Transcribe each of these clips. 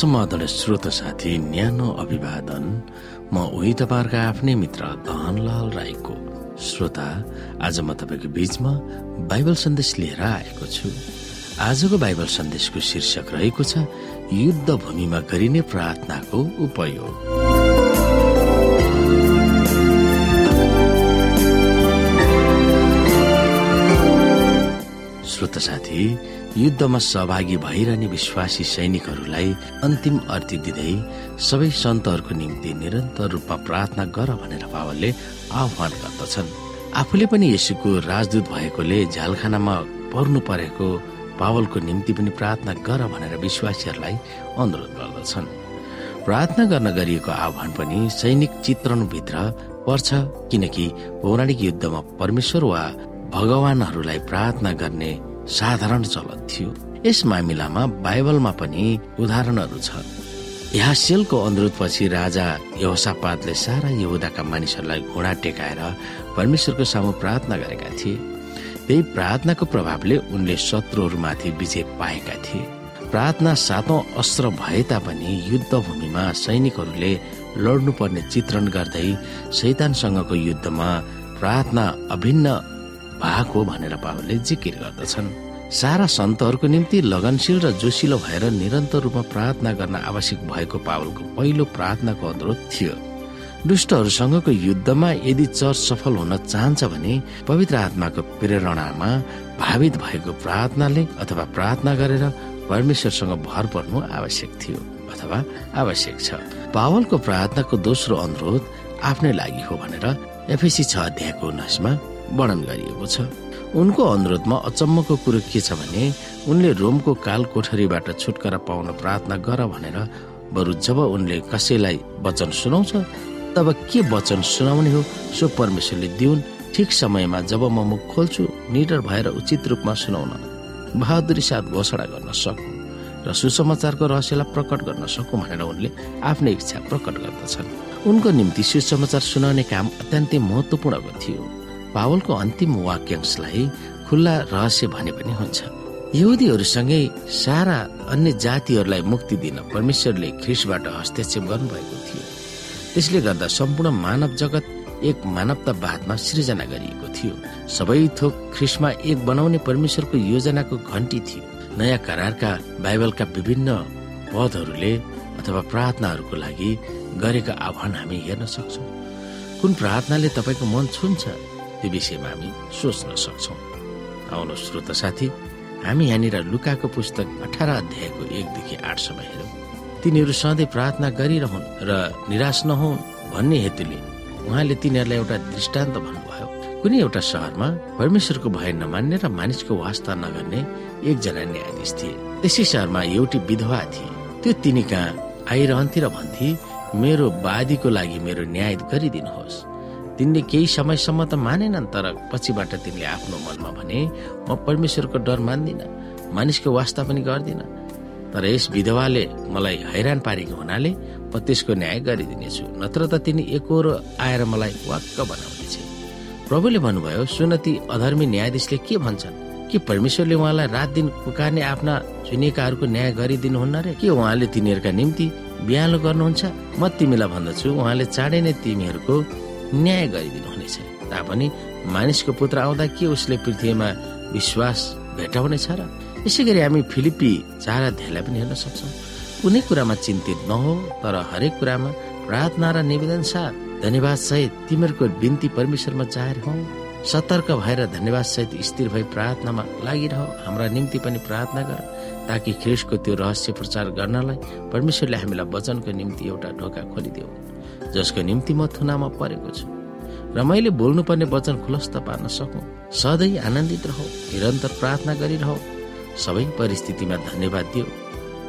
समाधान श्रोत साथी न्यानो अभिवादन। म उही तपाईँहरूका आफ्नै मित्र धनलाल राईको श्रोता। आज म तपाईँको बीचमा बाइबल सन्देश लिएर आएको छु। आजको बाइबल सन्देशको शीर्षक रहेको छ युद्ध भूमिमा गरिने प्रार्थनाको उपयोग। श्रोत साथी युद्धमा सहभागी भइरहने विश्वासी सैनिकहरूलाई अन्तिम अर्थी दिँदै सबै सन्तहरूको निम्ति निरन्तर रूपमा प्रार्थना गर भनेर पावलले आह्वान गर्दछन्। आफूले पनि यसुको राजदूत भएकोले झ्यालखानामा पर्नु परेको पावलको निम्ति पनि प्रार्थना गर भनेर विश्वासीहरूलाई अनुरोध गर्दछन्। प्रार्थना गर्न गरिएको आह्वान पनि सैनिक चित्रणभित्र पर्छ किनकि पौराणिक युद्धमा परमेश्वर वा भगवानहरूलाई प्रार्थना गर्ने साधारण चलन थियो। यस मामिलामा बाइबलमा पनि उदाहरणहरू छ। यहाँ सेलको अनुरोधपछि राजा यहोसापातले सारा यहुदाका मानिसहरूलाई घोडा टेकाएर परमेश्वरको सामु प्रार्थना गरेका थिए। त्यही प्रार्थनाको प्रभावले उनले शत्रुहरूमाथि विजय पाएका थिए। प्रार्थना सातौं अस्त्र भए तापनि युद्ध भूमिमा सैनिकहरूले लड्नुपर्ने चित्रण गर्दै शैतानसँगको युद्धमा प्रार्थना अभिन्न भाग हो भनेर पावलले जिकिर गर्दछन्। सारा सन्तहरूको निम्ति लगनशील र जोसिलो भएर निरन्तर रूपमा प्रार्थना गर्न आवश्यक भएको पावलको पहिलो प्रार्थनाको अनुरोध थियो। दुष्टहरूसँगको युद्धमा यदि चर्च सफल हुन चाहन्छ भने पवित्र आत्माको प्रेरणामा भावित भएको प्रार्थनाले अथवा प्रार्थना गरेर परमेश्वरसँग भर पर्नु आवश्यक थियो अथवा आवश्यक छ। पावलको प्रार्थनाको दोस्रो अनुरोध आफ्नै लागि हो भनेर एफएसी छ अध्यायको उन्नाइसमा वर्णन गरिएको छ। उनको अनुरोधमा अचम्मको कुरो के छ भने उनले रोमको काल कोठरीबाट छुटकारा पाउन प्रार्थना गर भनेर बरु जब उनले कसैलाई वचन सुनाउँछ तब के वचन सुनाउने हो सो परमेश्वरले दिउन् ठिक समयमा जब म मुख खोल्छु निडर भएर उचित रूपमा सुनाउन। बहादुरी साथ घोषणा गर्न सकु र सुसमाचारको रहस्यलाई प्रकट गर्न सकु भनेर उनले आफ्नै इच्छा प्रकट गर्दछन्। उनको निम्ति सुसमाचार सुनाउने काम अत्यन्तै महत्वपूर्ण थियो। पावलको अन्तिम वाक्यांशलाई खुल्ला रहस्य भने पनि हुन्छ। यहुदीहरूसँगै सारा अन्य जातिहरूलाई मुक्ति दिन परमेश्वरले ख्रिसबाट हस्तक्षेप गर्नुभएको थियो। त्यसले गर्दा सम्पूर्ण मानव जगत एक मानवतावादमा सृजना गरिएको थियो। सबै थोक ख्रिसमा एक बनाउने परमेश्वरको योजनाको घन्टी थियो। नयाँ करारका बाइबलका विभिन्न पदहरूले अथवा प्रार्थनाहरूको लागि गरेका आह्वान हामी हेर्न सक्छौँ। कुन प्रार्थनाले तपाईँको मन छुन्छ? त्यो विषयमा हामी सोच्न सक्छौँ। आउनु श्रोत साथी हामी यहाँनिर लुकाको पुस्तक अठार अध्यायको एकदेखि आठसम्म हेरौँ। तिनीहरू सधैँ प्रार्थना गरिरहन् र निराश नहुन् भन्ने हेतुले उहाँले तिनीहरूलाई एउटा दृष्टान्त भन्नुभयो। कुनै एउटा सहरमा परमेश्वरको भय नमान्ने र मानिसको वास्ता नगर्ने एकजना न्यायाधीश थिए। त्यसै सहरमा एउटी विधवा थिए। त्यो तिनी कहाँ आइरहन्थे र भन्थे मेरो बादीको लागि मेरो न्याय गरिदिनुहोस्। तिनले केही समयसम्म त मानेनन् तर पछिबाट तिनले आफ्नो मनमा भने म परमेश्वरको डर मान्दिन मानिसको वास्ता पनि गर्दिन। तर यस विधवाले मलाई हैरान पारेको हुनाले म त्यसको न्याय गरिदिनेछु नत्र त तिनी एकरो आएर मलाई वाक्क बनाउनेछ। प्रभुले भन्नुभयो सुन ती अधर्मी न्यायाधीशले के भन्छन्? के परमेश्वरले उहाँलाई रात दिन पुकार्ने आफ्ना चुनिएकाहरूको न्याय गरिदिनुहुन्न रे? के उहाँले तिनीहरूका निम्ति बिहालो गर्नुहुन्छ? म तिमीलाई भन्दछु उहाँले चाँडै नै तिमीहरूको न्याय गरिदिनु हुनेछ। तापनि मानिसको पुत्र आउँदा के उसले पृथ्वीमा विश्वास भेटाउनेछ र? यसै गरी हामी फिलिपी चार अध्यायलाई पनि हेर्न सक्छौँ। कुनै कुरामा चिन्तित नहो तर हरेक कुरामा प्रार्थना र निवेदन साथ धन्यवाद सहित तिमीहरूको बिन्ती परमेश्वरमा जाहेर हौ। सतर्क भएर धन्यवाद सहित स्थिर भई प्रार्थनामा लागिरह। हाम्रा निम्ति पनि प्रार्थना गर ताकि ख्रिसको त्यो रहस्य प्रचार गर्नलाई परमेश्वरले हामीलाई वचनको निम्ति एउटा ढोका खोलिदेऊ जसको निम्ति म थुनामा परेको छु। र मैले बोल्नुपर्ने वचन खुलस्त पार्न सकौँ। सधैँ आनन्दित रह निरन्तर प्रार्थना गरिरह। सबै परिस्थितिमा धन्यवाद दियो।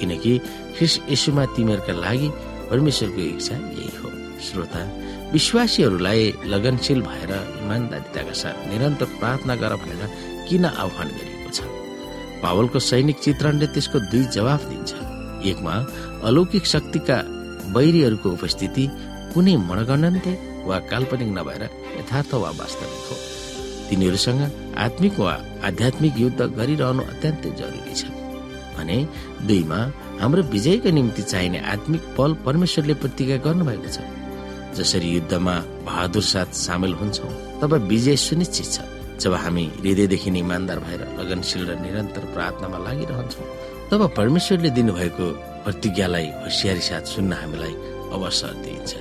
किनकि ख्रिस यसुमा तिमीहरूका लागि परमेश्वरको इच्छा यही हो। श्रोता विश्वासीहरूलाई लगनशील भएर इमान्दारिताका साथ निरन्तर प्रार्थना गर भनेर किन आह्वान गरिएको छ? पावलको सैनिक चित्रणले त्यसको दुई जवाफ दिन्छ। एकमा अलौकिक शक्तिका बैरीहरूको उपस्थिति कुनै मनगणन्ते वा काल्पनिक नभएर यथार्थ वा वास्तविक हो। तिनीहरूसँग आत्मिक वा आध्यात्मिक युद्ध गरिरहनु अत्यन्तै जरुरी छ। भने दुईमा हाम्रो विजयका निम्ति चाहिने आत्मिक पल परमेश्वरले प्रतिज्ञा गर्नुभएको छ। जसरी युद्धमा बहादुर साथ सामेल हुन्छौ तब विजय सुनिश्चित छ। जब हामी हृदयदेखि इमान्दार भएर लगनशील र निरन्तर प्रार्थनामा लागिरहन्छौँ तब परमेश्वरले दिनुभएको प्रतिज्ञालाई होसियारी साथ सुन्न हामीलाई अवसर दिइन्छ।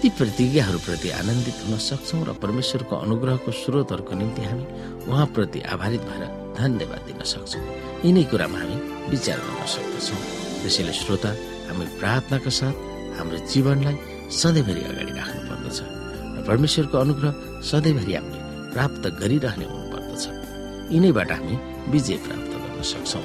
ती प्रतिज्ञाहरूप्रति आनन्दित हुन सक्छौँ र परमेश्वरको अनुग्रहको स्रोतहरूको निम्ति हामी उहाँप्रति आभारित भएर धन्यवाद दिन सक्छौँ। यिनै कुरामा हामी विचार गर्न सक्दछौँ। त्यसैले श्रोता हामी प्रार्थनाका साथ हाम्रो जीवनलाई सधैँभरि अगाडि राख्नु पर्दछ र परमेश्वरको अनुग्रह सधैँभरि हामीले प्राप्त गरिरहने हुनुपर्दछ। यिनैबाट हामी विजय प्राप्त गर्न सक्छौँ।